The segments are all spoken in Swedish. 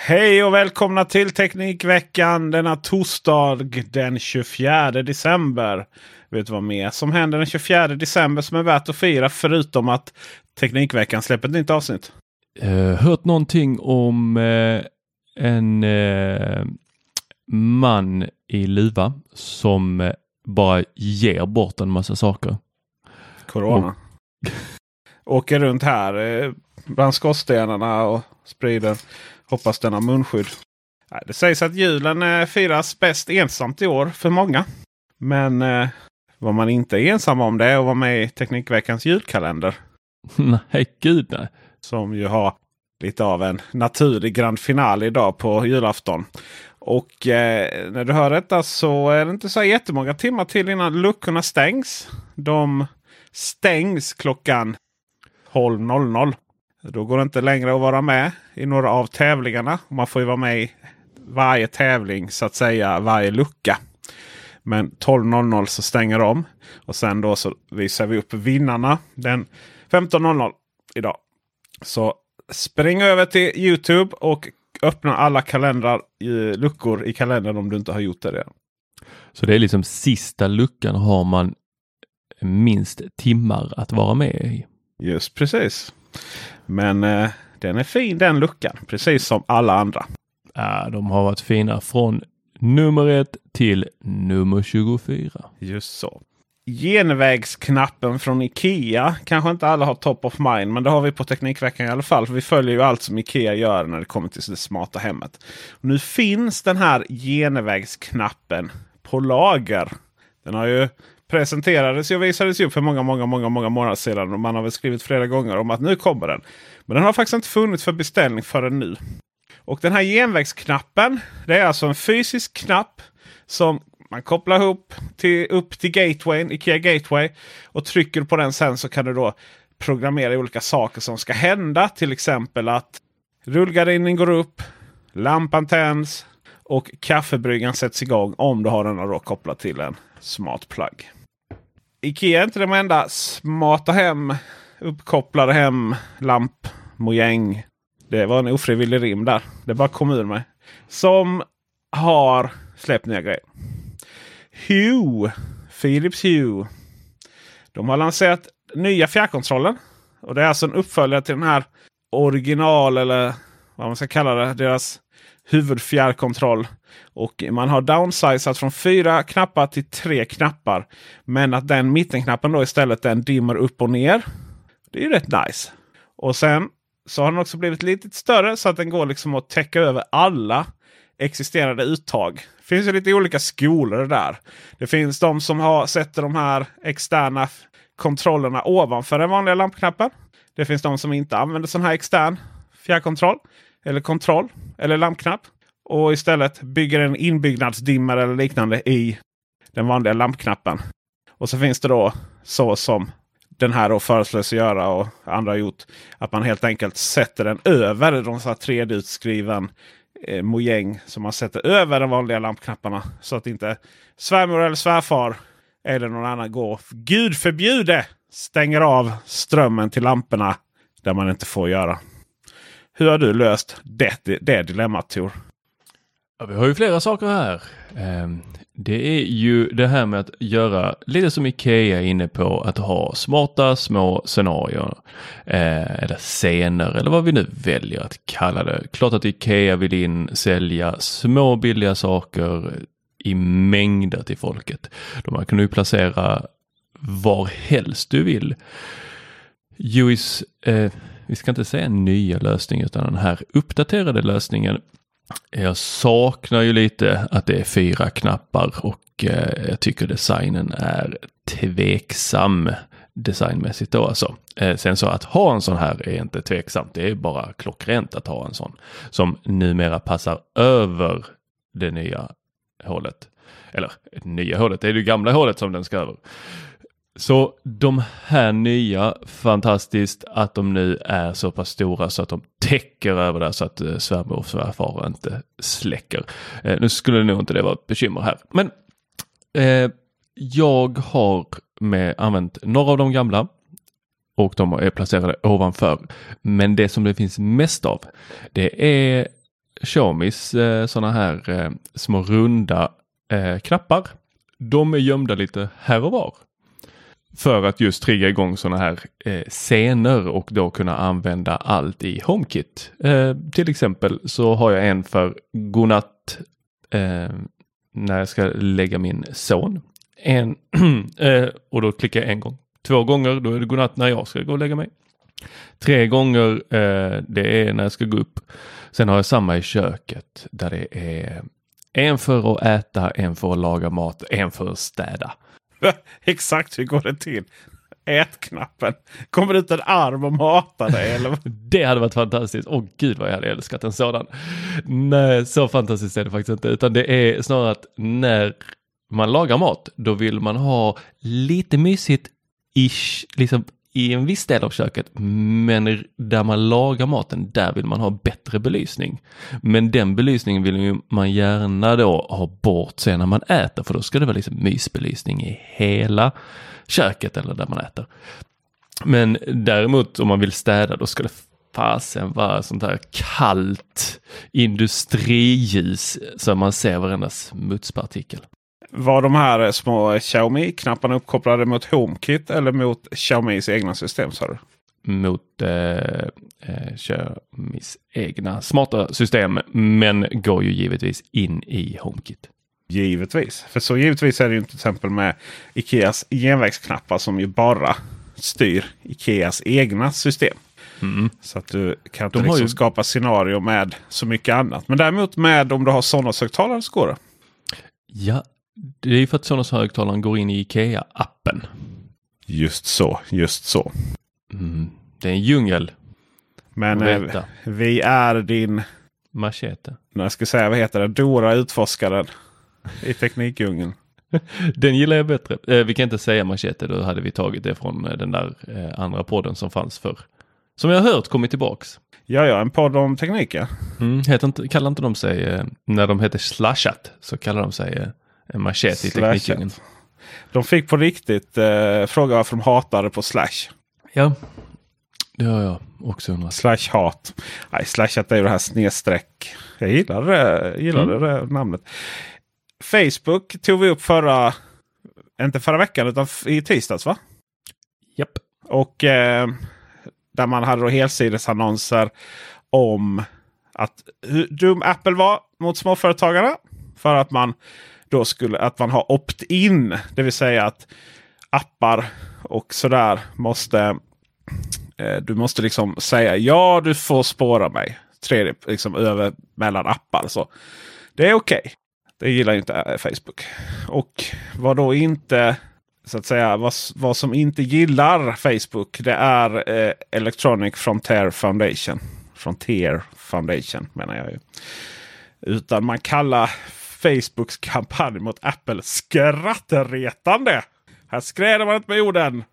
Hej och välkomna till Teknikveckan denna torsdag den 24 december. Vet du vad mer som händer den 24 december som är värt att fira förutom att Teknikveckan släpper ett nytt avsnitt? Uh, hört någonting om uh, en uh, man i luva som bara ger bort en massa saker. Corona. Och... Åker runt här bland skorstenarna och sprider Hoppas den har munskydd. Det sägs att julen eh, firas bäst ensamt i år för många. Men eh, vad man inte är ensam om det är att vara med i Teknikveckans julkalender. Nej, gud nej. Som ju har lite av en naturlig grand final idag på julafton. Och eh, när du hör detta så är det inte så jättemånga timmar till innan luckorna stängs. De stängs klockan 12.00. Då går det inte längre att vara med i några av tävlingarna. Man får ju vara med i varje tävling så att säga varje lucka. Men 12.00 så stänger de. Och sen då så visar vi upp vinnarna den 15.00 idag. Så spring över till Youtube och öppna alla kalendrar, eh, luckor i kalendern om du inte har gjort det redan. Så det är liksom sista luckan har man minst timmar att vara med i? Just precis. Men eh, den är fin den luckan, precis som alla andra. Ja, de har varit fina från nummer ett till nummer 24. Just så. Genvägsknappen från Ikea. Kanske inte alla har top of mind, men det har vi på Teknikveckan i alla fall. För vi följer ju allt som Ikea gör när det kommer till det smarta hemmet. Nu finns den här genvägsknappen på lager. Den har ju presenterades och visades upp för många, många, många, många månader sedan. Och man har väl skrivit flera gånger om att nu kommer den. Men den har faktiskt inte funnits för beställning förrän nu. Och den här genvägsknappen. Det är alltså en fysisk knapp som man kopplar ihop till, upp till gatewayn, Ikea Gateway. Och trycker på den sen så kan du då programmera olika saker som ska hända. Till exempel att rullgardinen går upp, lampan tänds och kaffebryggan sätts igång om du har den då kopplad till en smart plug. Ikea är inte de enda smarta hem, uppkopplade hem, lampmojäng. Det var en ofrivillig rim där. Det bara kom ur mig. Som har släppt nya grejer. Hue, Philips Hue. De har lanserat nya fjärrkontrollen. Och det är alltså en uppföljare till den här original eller vad man ska kalla det. Deras huvudfjärrkontroll. Och man har downsizat från fyra knappar till tre knappar. Men att den mittenknappen då istället den dimmer upp och ner. Det är ju rätt nice. Och sen så har den också blivit lite större så att den går liksom att täcka över alla existerande uttag. Det finns ju lite olika skolor där. Det finns de som har sätter de här externa kontrollerna ovanför den vanliga lampknappen. Det finns de som inte använder sån här extern fjärrkontroll eller kontroll eller lampknapp. Och istället bygger en inbyggnadsdimmare eller liknande i den vanliga lampknappen. Och så finns det då så som den här då föreslås göra och andra har gjort. Att man helt enkelt sätter den över de här 3D-utskriven eh, mojäng som man sätter över de vanliga lampknapparna. Så att inte svärmor eller svärfar eller någon annan går, gud förbjude, stänger av strömmen till lamporna där man inte får göra. Hur har du löst det, det, det dilemmat Tor? Ja, vi har ju flera saker här. Ehm, det är ju det här med att göra lite som Ikea är inne på att ha smarta små scenarier eh, eller scener eller vad vi nu väljer att kalla det. Klart att Ikea vill in sälja små billiga saker i mängder till folket. De kan du placera var helst du vill. UIs, eh, vi ska inte säga nya lösning utan den här uppdaterade lösningen jag saknar ju lite att det är fyra knappar och eh, jag tycker designen är tveksam designmässigt då alltså. Eh, sen så att ha en sån här är inte tveksamt. Det är bara klockrent att ha en sån som numera passar över det nya hålet. Eller nya hålet, det är det gamla hålet som den ska över. Så de här nya, fantastiskt att de nu är så pass stora så att de täcker över det så att eh, svärmor och svärfar inte släcker. Eh, nu skulle nog inte det vara ett bekymmer här. Men eh, jag har med använt några av de gamla och de är placerade ovanför. Men det som det finns mest av det är Xiaomis eh, sådana här eh, små runda eh, knappar. De är gömda lite här och var för att just trigga igång sådana här eh, scener och då kunna använda allt i HomeKit. Eh, till exempel så har jag en för godnatt eh, när jag ska lägga min son. En, eh, och då klickar jag en gång. Två gånger, då är det godnatt när jag ska gå och lägga mig. Tre gånger, eh, det är när jag ska gå upp. Sen har jag samma i köket där det är en för att äta, en för att laga mat, en för att städa. Exakt hur går det till? Ät-knappen. Kommer det ut en arm och matar dig? Eller? det hade varit fantastiskt. Åh gud vad jag hade älskat en sådan. Nej, så fantastiskt är det faktiskt inte. Utan det är snarare att när man lagar mat, då vill man ha lite mysigt ish, liksom i en viss del av köket, men där man lagar maten, där vill man ha bättre belysning. Men den belysningen vill man gärna då ha bort sen när man äter, för då ska det vara liksom mysbelysning i hela köket eller där man äter. Men däremot om man vill städa, då ska det fasen vara sånt här kallt industriljus så man ser varenda smutspartikel. Var de här små Xiaomi-knapparna uppkopplade mot HomeKit eller mot Xiaomis egna system? Sa du? Mot eh, eh, Xiaomis egna smarta system men går ju givetvis in i HomeKit. Givetvis. För så givetvis är det ju till exempel med Ikeas genvägsknappar som ju bara styr Ikeas egna system. Mm. Så att du kan inte liksom ju... skapa scenario med så mycket annat. Men däremot med om du har Sonos-högtalare så går det. Ja, det är för att Sonos högtalaren går in i Ikea-appen. Just så, just så. Mm, det är en djungel. Men eh, vi är din... Machete. Jag ska säga, vad heter det? Dora utforskaren i Teknikdjungeln. den gillar jag bättre. Eh, vi kan inte säga machete, då hade vi tagit det från eh, den där eh, andra podden som fanns för. Som jag har hört kommit tillbaks. Ja, ja, en podd om teknik ja. Mm, heter inte, kallar inte de sig, eh, när de heter Slashat, så kallar de sig en machete i Teknikdjungeln. De fick på riktigt eh, fråga varför de hatade på Slash. Ja, det har jag också undrat. Slash hat. Nej, slashat är ju det här snedstreck. Jag gillar det, gillade mm. det namnet. Facebook tog vi upp förra, inte förra veckan utan i tisdags va? Japp. Och eh, där man hade då helsidesannonser om att hur dum Apple var mot småföretagarna. För att man då skulle att man har opt-in. Det vill säga att appar och sådär måste. Eh, du måste liksom säga ja du får spåra mig. Tredje, liksom över mellan appar. Så Det är okej. Okay. Det gillar inte eh, Facebook. Och vad då inte så att säga vad, vad som inte gillar Facebook. Det är eh, Electronic Frontier Foundation. Frontier Foundation menar jag ju. Utan man kallar Facebooks kampanj mot Apple skrattretande. Här skräder man inte med orden.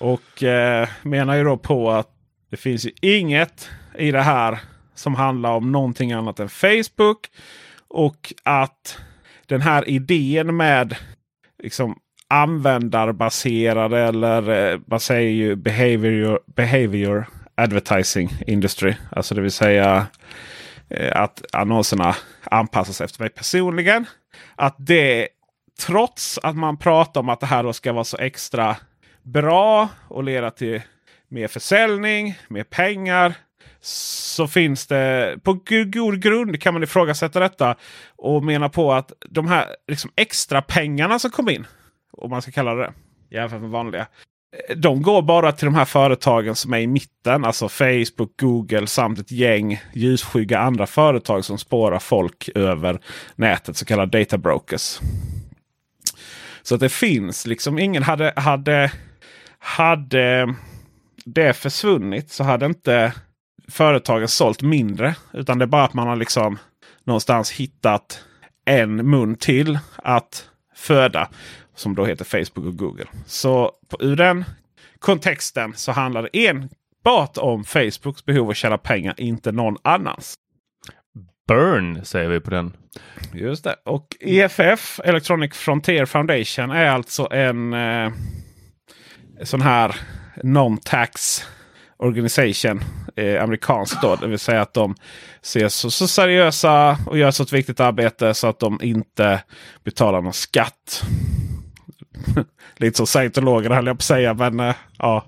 Och eh, menar ju då på att det finns ju inget i det här som handlar om någonting annat än Facebook. Och att den här idén med liksom användarbaserade eller eh, man säger ju behavior, behavior advertising industry. Alltså det vill säga Eh, att annonserna anpassas efter mig personligen. Att det trots att man pratar om att det här då ska vara så extra bra och leda till mer försäljning, mer pengar. Så finns det på god grund kan man ifrågasätta detta och mena på att de här liksom extra pengarna som kom in, om man ska kalla det jämfört med vanliga. Eh, de går bara till de här företagen som är i mitten. Alltså Facebook, Google samt ett gäng ljusskygga andra företag som spårar folk över nätet. Så kallade data brokers. Så att det finns liksom ingen hade, hade, hade det försvunnit så hade inte företagen sålt mindre. Utan det är bara att man har liksom någonstans hittat en mun till att föda. Som då heter Facebook och Google. Så på, ur den kontexten så handlar det enbart om Facebooks behov att tjäna pengar, inte någon annans. Burn säger vi på den. Just det. Och EFF, Electronic Frontier Foundation, är alltså en eh, sån här non-tax organisation. Eh, amerikansk då. Det vill säga att de ser så, så seriösa och gör så ett viktigt arbete så att de inte betalar någon skatt. Lite som scientologerna höll jag på att säga. Men eh, ja,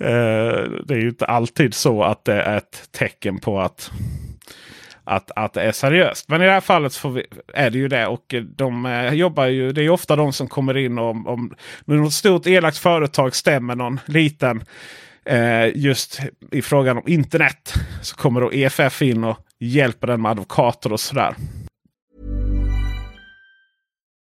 eh, det är ju inte alltid så att det är ett tecken på att att, att det är seriöst. Men i det här fallet vi, är det ju det. Och de eh, jobbar ju, det är ofta de som kommer in om, om något stort elakt företag stämmer någon liten eh, just i frågan om internet. Så kommer då EFF in och hjälper den med advokater och sådär.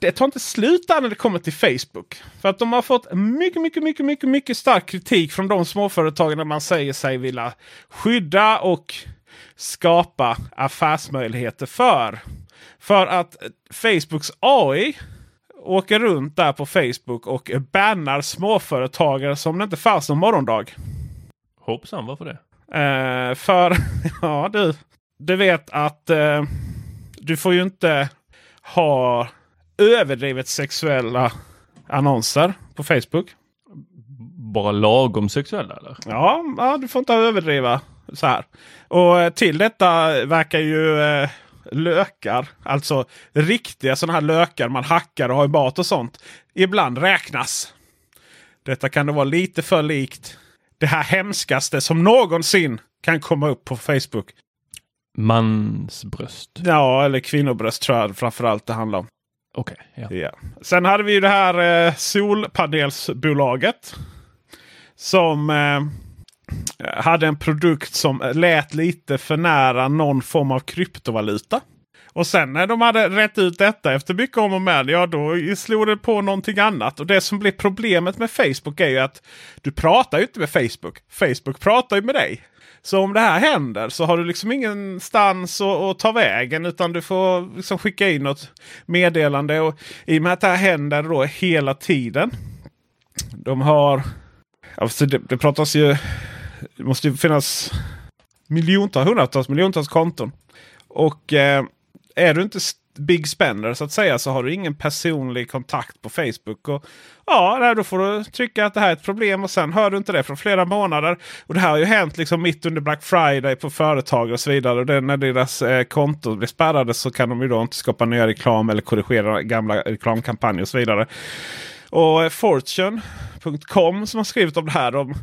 Det tar inte slut där när det kommer till Facebook. För att de har fått mycket, mycket, mycket, mycket, mycket stark kritik från de småföretagen man säger sig vilja skydda och skapa affärsmöjligheter för. För att Facebooks AI åker runt där på Facebook och bannar småföretagare som det inte fanns någon morgondag. Hoppsan, varför det? Eh, för, ja du. Du vet att eh, du får ju inte ha överdrivet sexuella annonser på Facebook. Bara lagom sexuella eller? Ja, ja du får inte överdriva så här. Och till detta verkar ju eh, lökar, alltså riktiga sådana här lökar man hackar och har i mat och sånt, ibland räknas. Detta kan då vara lite för likt det här hemskaste som någonsin kan komma upp på Facebook. Mansbröst. Ja, eller kvinnobröst tror jag framförallt det handlar om. Okej. ja. yeah. Sen hade vi ju det här eh, solpanelsbolaget. Som eh, hade en produkt som lät lite för nära någon form av kryptovaluta. Och sen när de hade rätt ut detta efter mycket om och men, ja då slog det på någonting annat. Och det som blir problemet med Facebook är ju att du pratar ju inte med Facebook. Facebook pratar ju med dig. Så om det här händer så har du liksom ingenstans att, att ta vägen utan du får liksom skicka in något meddelande. Och I och med att det här händer då hela tiden. De har... Alltså det, det pratas ju... Det måste ju finnas miljontals, hundratals, miljontals konton. Och eh, är du inte big spender så att säga så har du ingen personlig kontakt på Facebook. Och Ja, då får du trycka att det här är ett problem och sen hör du inte det från flera månader. Och det här har ju hänt liksom mitt under Black Friday på företag och så vidare. Och det, när deras eh, konton blir spärrade så kan de ju då inte skapa nya reklam eller korrigera gamla reklamkampanjer och så vidare. Och eh, Fortune.com som har skrivit om det här. De,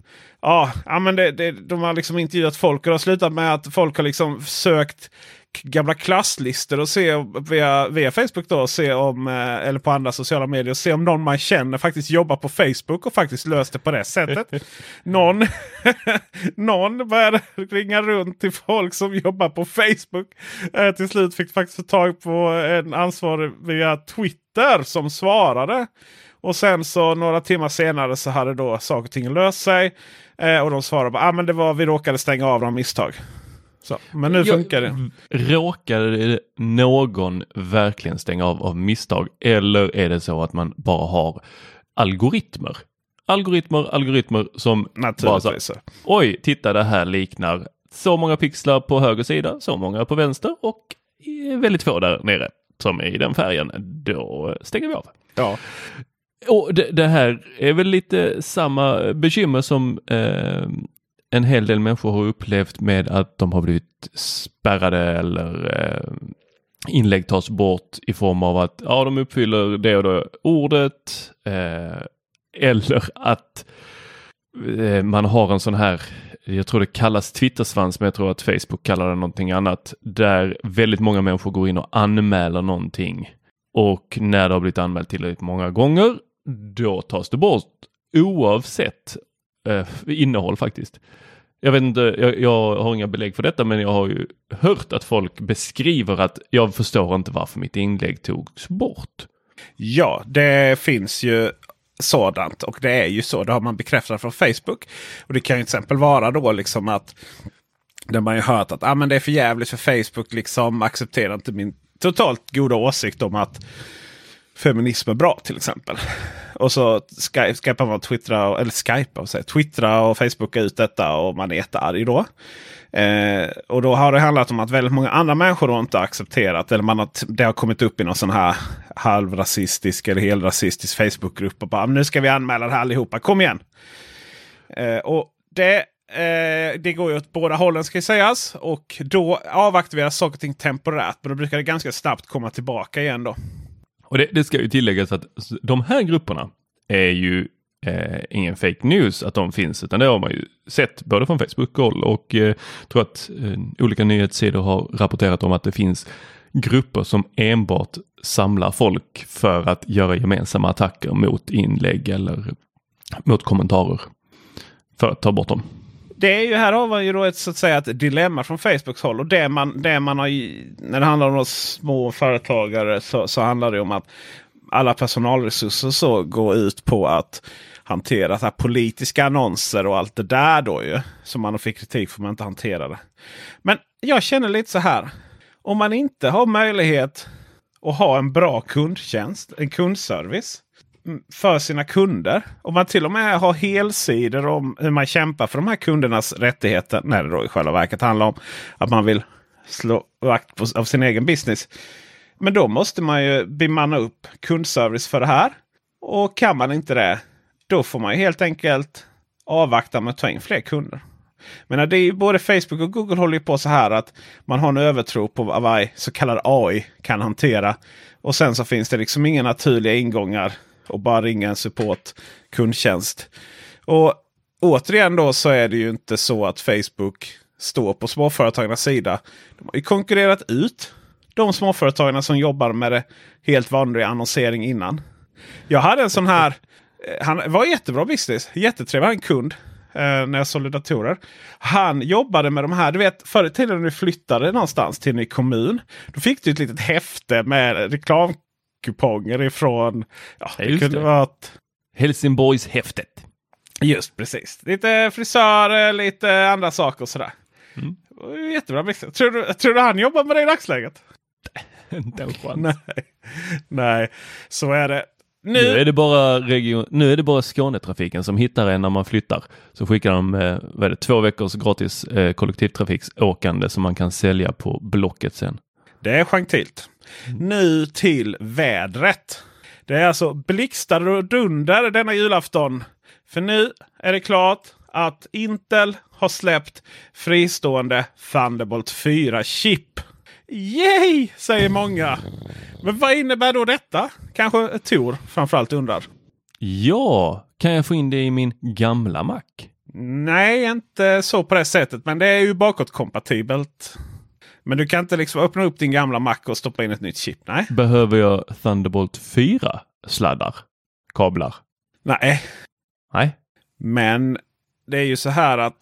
ja, men det, det, de har liksom intervjuat folk och det har slutat med att folk har liksom sökt gamla klasslistor och se via, via Facebook då. Se om, eh, eller på andra sociala medier. och Se om någon man känner faktiskt jobbar på Facebook och faktiskt löst det på det sättet. någon, någon började ringa runt till folk som jobbar på Facebook. Eh, till slut fick faktiskt få tag på en ansvarig via Twitter som svarade. Och sen så några timmar senare så hade då saker och ting löst sig. Eh, och de svarade bara ah, men det var vi råkade stänga av dem av misstag. Så, men nu funkar det. Råkade någon verkligen stänga av av misstag eller är det så att man bara har algoritmer? Algoritmer, algoritmer som bara så. Oj, titta det här liknar så många pixlar på höger sida, så många på vänster och väldigt få där nere som är i den färgen. Då stänger vi av. Ja. Och det, det här är väl lite samma bekymmer som eh, en hel del människor har upplevt med att de har blivit spärrade eller eh, inlägg tas bort i form av att ja, de uppfyller det och det ordet eh, eller att eh, man har en sån här jag tror det kallas Twittersvans, men jag tror att Facebook kallar det någonting annat, där väldigt många människor går in och anmäler någonting. Och när det har blivit anmält tillräckligt många gånger, då tas det bort oavsett eh, innehåll faktiskt. Jag vet inte, jag, jag har inga belägg för detta, men jag har ju hört att folk beskriver att jag förstår inte varför mitt inlägg togs bort. Ja, det finns ju sådant och det är ju så. Det har man bekräftat från Facebook. Och det kan ju till exempel vara då liksom att där man ju hört att ah, men det är för jävligt för Facebook liksom accepterar inte min totalt goda åsikt om att feminism är bra till exempel. Och så sky- skypar man twittra, eller skypar, vad twittra och facebooka ut detta och man är jättearg då. Eh, och då har det handlat om att väldigt många andra människor har inte accepterat. Eller man har, det har kommit upp i någon sån här halvrasistisk eller helrasistisk Facebookgrupp. Och bara nu ska vi anmäla det här allihopa. Kom igen! Eh, och det, eh, det går ju åt båda hållen ska sägas. Och då avaktiveras saker och ting temporärt. Men då brukar det ganska snabbt komma tillbaka igen då. Och det, det ska ju tilläggas att de här grupperna är ju eh, ingen fake news att de finns, utan det har man ju sett både från Facebook håll och eh, tror att eh, olika nyhetssidor har rapporterat om att det finns grupper som enbart samlar folk för att göra gemensamma attacker mot inlägg eller mot kommentarer för att ta bort dem. Det är ju här har man ju då ett, så att säga, ett dilemma från Facebooks håll. Och det man, det man har, när det handlar om små företagare så, så handlar det om att alla personalresurser så går ut på att hantera så här politiska annonser och allt det där då ju. Som man fick kritik för att man inte hanterade. Men jag känner lite så här. Om man inte har möjlighet att ha en bra kundtjänst, en kundservice för sina kunder. Om man till och med har helsidor om hur man kämpar för de här kundernas rättigheter. När det då i själva verket handlar om att man vill slå vakt på, av sin egen business. Men då måste man ju bemanna upp kundservice för det här. Och kan man inte det, då får man ju helt enkelt avvakta med att ta in fler kunder. Men det är ju både Facebook och Google håller ju på så här att man har en övertro på vad varje så kallad AI kan hantera. Och sen så finns det liksom inga naturliga ingångar och bara ringa en support kundtjänst. Och återigen då så är det ju inte så att Facebook står på småföretagarnas sida. De har ju konkurrerat ut de småföretagarna som jobbar med det helt vanliga annonsering innan. Jag hade en sån här. Eh, han var jättebra business. Jättetrevlig. En kund. Eh, när jag sålde datorer. Han jobbade med de här. Du vet förr i tiden när du flyttade någonstans till en ny kommun. Då fick du ett litet häfte med reklam reklamkuponger ifrån. Ja, det Just kunde det. vara ett, Helsingborgshäftet. Just precis. Lite frisörer, lite andra saker och sådär. Mm. Jättebra business. Tror du, tror du han jobbar med det i dagsläget? Inte en chans. Nej, Nej. så är det. Nu, Nu är det bara region, nu är det bara Skånetrafiken som hittar en när man flyttar. Så skickar de eh, vad det, två veckors gratis eh, kollektivtrafiksåkande som man kan sälja på Blocket sen. Det är gentilt. Nu till vädret. Det är alltså blixtar och dunder denna julafton. För nu är det klart att Intel har släppt fristående Thunderbolt 4-chip. Yay! säger många. Men vad innebär då detta? Kanske Tor framförallt undrar. Ja, kan jag få in det i min gamla Mac? Nej, inte så på det sättet. Men det är ju bakåtkompatibelt. Men du kan inte liksom öppna upp din gamla Mac och stoppa in ett nytt chip. Nej. Behöver jag Thunderbolt 4 sladdar? Kablar? Nej. Nej. Men det är ju så här att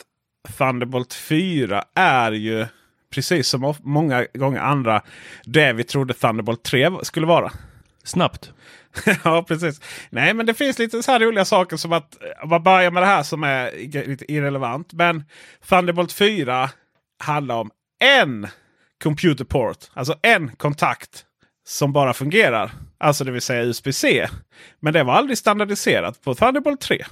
Thunderbolt 4 är ju precis som många gånger andra det vi trodde Thunderbolt 3 skulle vara. Snabbt. ja, precis. Nej, men det finns lite så här roliga saker som att man börjar med det här som är lite irrelevant. Men Thunderbolt 4 handlar om en computer port, alltså en kontakt som bara fungerar. Alltså det vill säga USB-C. Men det var aldrig standardiserat på Thunderbolt 3.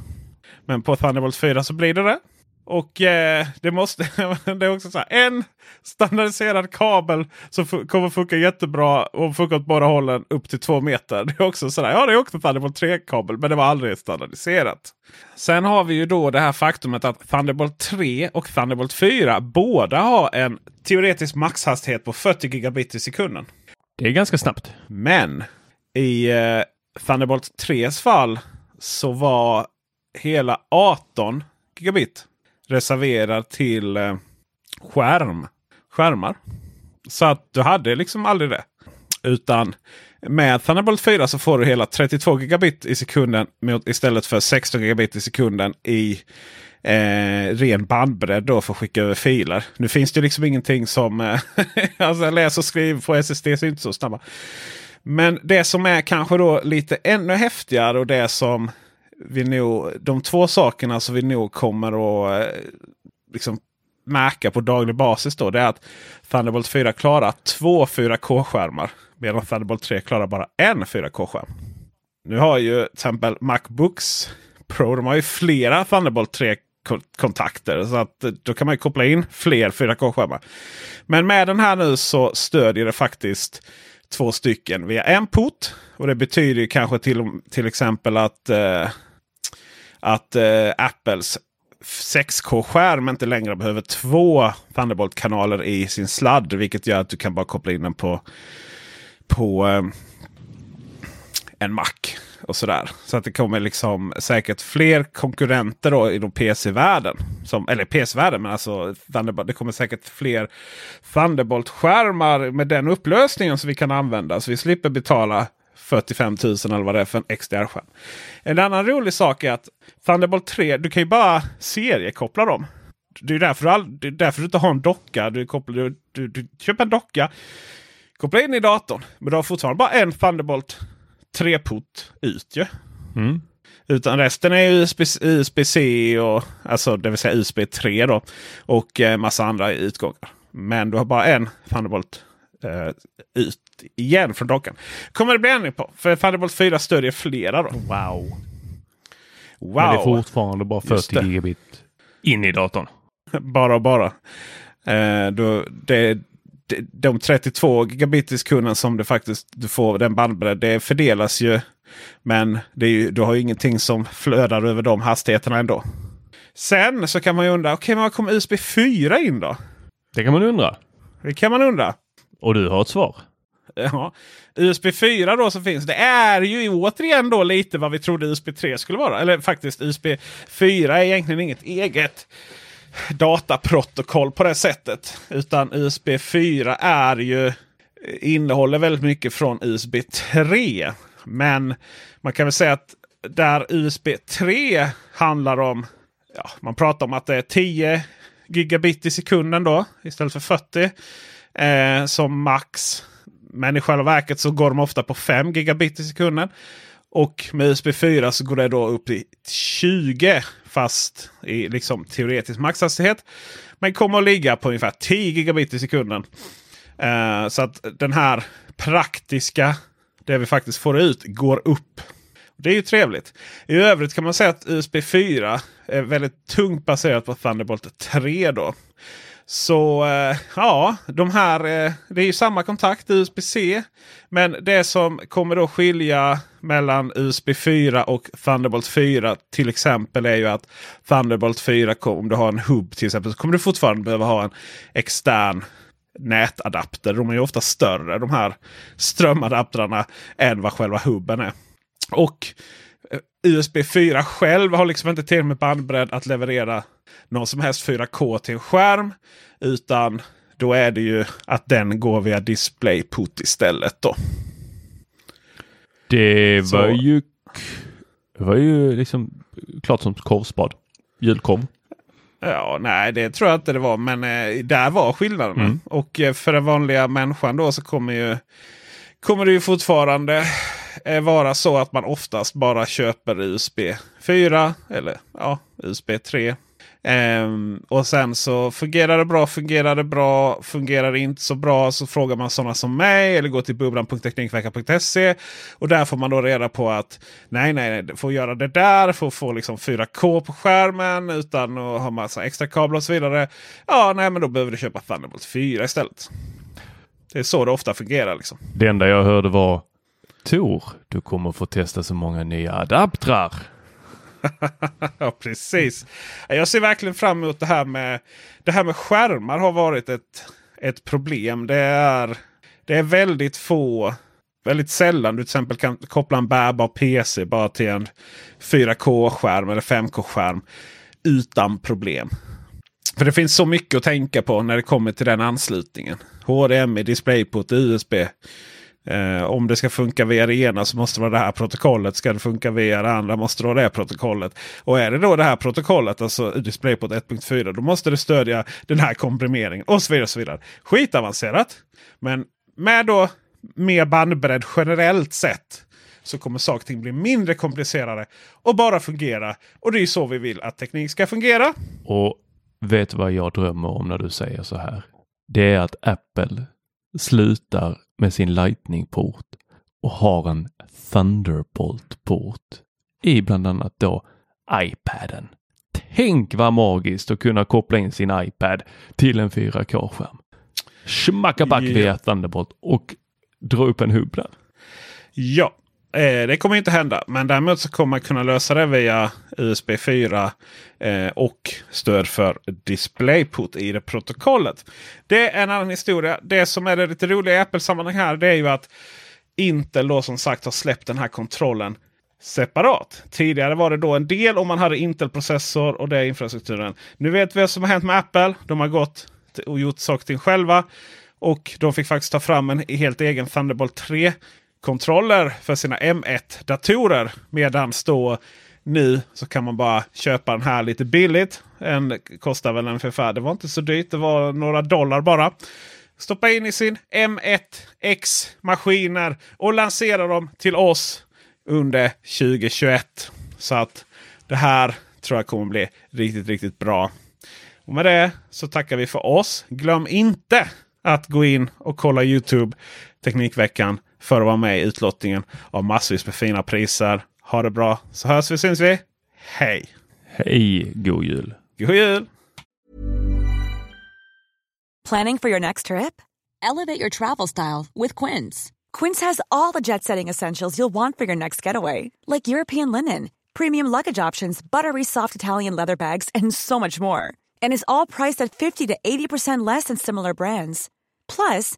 Men på Thunderbolt 4 så blir det det. Och eh, det måste det är också så här, en standardiserad kabel som kommer funka jättebra och funkar åt båda hållen upp till två meter. Det är också sådär, ja det är också Thunderbolt 3-kabel men det var aldrig standardiserat. Sen har vi ju då det här faktumet att Thunderbolt 3 och Thunderbolt 4 båda har en teoretisk maxhastighet på 40 gigabit i sekunden. Det är ganska snabbt. Men i eh, Thunderbolt 3s fall så var hela 18 gigabit reserverad till eh, skärm, skärmar. Så att du hade liksom aldrig det. Utan med Thunderbolt 4 så får du hela 32 gigabit i sekunden mot, istället för 16 gigabit i sekunden i eh, ren bandbredd då för att skicka över filer. Nu finns det liksom ingenting som eh, alltså läs och skriv på SSD är inte så snabba. Men det som är kanske då lite ännu häftigare och det som vi nog, de två sakerna som vi nog kommer att eh, liksom märka på daglig basis då. Det är att Thunderbolt 4 klarar två 4K-skärmar. Medan Thunderbolt 3 klarar bara en 4K-skärm. Nu har ju till exempel Macbooks Pro, de har ju flera Thunderbolt 3-kontakter. Så att eh, då kan man ju koppla in fler 4K-skärmar. Men med den här nu så stödjer det faktiskt två stycken via en port. Och det betyder ju kanske till, till exempel att, eh, att eh, Apples 6K-skärm inte längre behöver två Thunderbolt-kanaler i sin sladd. Vilket gör att du kan bara koppla in den på, på eh, en Mac. Och sådär. Så att det kommer liksom säkert fler konkurrenter då inom PC-världen. Som, eller PC-världen, men alltså Thunderbolt. Det kommer säkert fler Thunderbolt-skärmar med den upplösningen som vi kan använda. Så vi slipper betala 45 000 eller vad det är för en XDR-skärm. En annan rolig sak är att Thunderbolt 3, du kan ju bara seriekoppla dem. Det är därför du, all, det är därför du inte har en docka. Du, kopplar, du, du, du köper en docka, kopplar in i datorn. Men du har fortfarande bara en Thunderbolt 3-port ut ju. Mm. Utan resten är USB, USB-C och alltså det vill säga USB 3 då. Och eh, massa andra utgångar. Men du har bara en Thunderbolt eh, ut igen från dockan. Kommer det bli ändring på. För Thunderbolt 4 stödjer flera då. Wow. Wow! Men det är fortfarande bara Just 40 det. gigabit in i datorn. bara och bara. Eh, då, det, det, de 32 gigabit i sekunden som du faktiskt du får den bandbredd. Det fördelas ju. Men det är ju, du har ju ingenting som flödar över de hastigheterna ändå. Sen så kan man ju undra, okej okay, men vad kommer USB 4 in då? Det kan man undra. Det kan man undra. Och du har ett svar. Ja, USB 4 då som finns. Det är ju återigen då lite vad vi trodde USB 3 skulle vara. Eller faktiskt USB 4 är egentligen inget eget dataprotokoll på det sättet. Utan USB 4 är ju innehåller väldigt mycket från USB 3. Men man kan väl säga att där USB 3 handlar om. Ja, man pratar om att det är 10 gigabit i sekunden då istället för 40 eh, som max. Men i själva verket så går de ofta på 5 gigabit i sekunden. Och med USB 4 så går det då upp till 20 fast i liksom teoretisk maxhastighet. Men kommer att ligga på ungefär 10 gigabit i sekunden. Uh, så att den här praktiska, det vi faktiskt får ut, går upp. Det är ju trevligt. I övrigt kan man säga att USB 4 är väldigt tungt baserat på Thunderbolt 3. då. Så eh, ja, de här, eh, det är ju samma kontakt USB-C. Men det som kommer då skilja mellan USB 4 och Thunderbolt 4 till exempel är ju att Thunderbolt 4, om du har en hubb till exempel, så kommer du fortfarande behöva ha en extern nätadapter. De är ju ofta större de här strömadaptrarna än vad själva hubben är. Och eh, USB 4 själv har liksom inte till med bandbredd att leverera någon som helst 4K till en skärm. Utan då är det ju att den går via DisplayPut istället. då. Det var Så. ju det var ju liksom klart som korvspad. Julkorv. Ja, nej det tror jag inte det var. Men eh, där var skillnaden. Mm. Och eh, för den vanliga människan då så kommer ju kommer det ju fortfarande Eh, vara så att man oftast bara köper USB 4 eller ja, USB 3 Um, ehm, och sen så fungerar det bra, fungerar det bra, fungerar det inte så bra så frågar man sådana som mig eller går till bubblan.teknikveckan.se. Och där får man då reda på att nej, nej, nej, får göra det där för att få liksom 4K på skärmen utan att ha massa extra kablar och så vidare. Ja, nej, men då behöver du köpa Thunderbolt 4 istället. Det är så det ofta fungerar. Liksom. Det enda jag hörde var Tor, du kommer få testa så många nya adaptrar. ja, precis. Jag ser verkligen fram emot det här med det här med skärmar har varit ett, ett problem. Det är, det är väldigt få, väldigt sällan du till exempel kan koppla en bärbar PC bara till en 4K-skärm eller 5K-skärm utan problem. För det finns så mycket att tänka på när det kommer till den anslutningen. HDMI, DisplayPort, USB. Eh, om det ska funka via det ena så måste det vara det här protokollet. Ska det funka via det andra måste det vara det protokollet. Och är det då det här protokollet, alltså DisplayPort 1.4, då måste det stödja den här komprimeringen och så vidare. Och så vidare. Skitavancerat. Men med då mer bandbredd generellt sett så kommer saker och ting bli mindre komplicerade och bara fungera. Och det är så vi vill att teknik ska fungera. Och vet du vad jag drömmer om när du säger så här? Det är att Apple slutar med sin Lightning-port och har en Thunderbolt-port i bland annat då iPaden. Tänk vad magiskt att kunna koppla in sin iPad till en 4K-skärm. Schmackaback yeah. via Thunderbolt och dra upp en hubb där. Ja, Eh, det kommer inte hända. Men däremot så kommer man kunna lösa det via USB 4 eh, och stöd för DisplayPort i det protokollet. Det är en annan historia. Det som är det lite roliga i Apple-sammanhang här det är ju att Intel då som sagt har släppt den här kontrollen separat. Tidigare var det då en del om man hade Intel-processor och det är infrastrukturen. Nu vet vi vad som har hänt med Apple. De har gått och gjort saker till själva. Och de fick faktiskt ta fram en helt egen Thunderbolt 3 kontroller för sina M1-datorer. Medan då nu så kan man bara köpa den här lite billigt. En kostar väl en förfär. det var inte så dyrt, det var några dollar bara. Stoppa in i sin M1X-maskiner och lansera dem till oss under 2021. Så att det här tror jag kommer bli riktigt, riktigt bra. Och med det så tackar vi för oss. Glöm inte att gå in och kolla Youtube Teknikveckan för att vara med i utlottningen av massvis med fina priser. Ha det bra så hörs vi syns vi. Hej! Hej! God jul! God jul! Planning for your next trip? Elevate your travel style with Quince. Quince has all the jet setting essentials you'll want for your next getaway. Like European linen premium luggage options, buttery soft Italian leather bags, and so much more. And is all priced at 50 to 80% less than similar brands. Plus,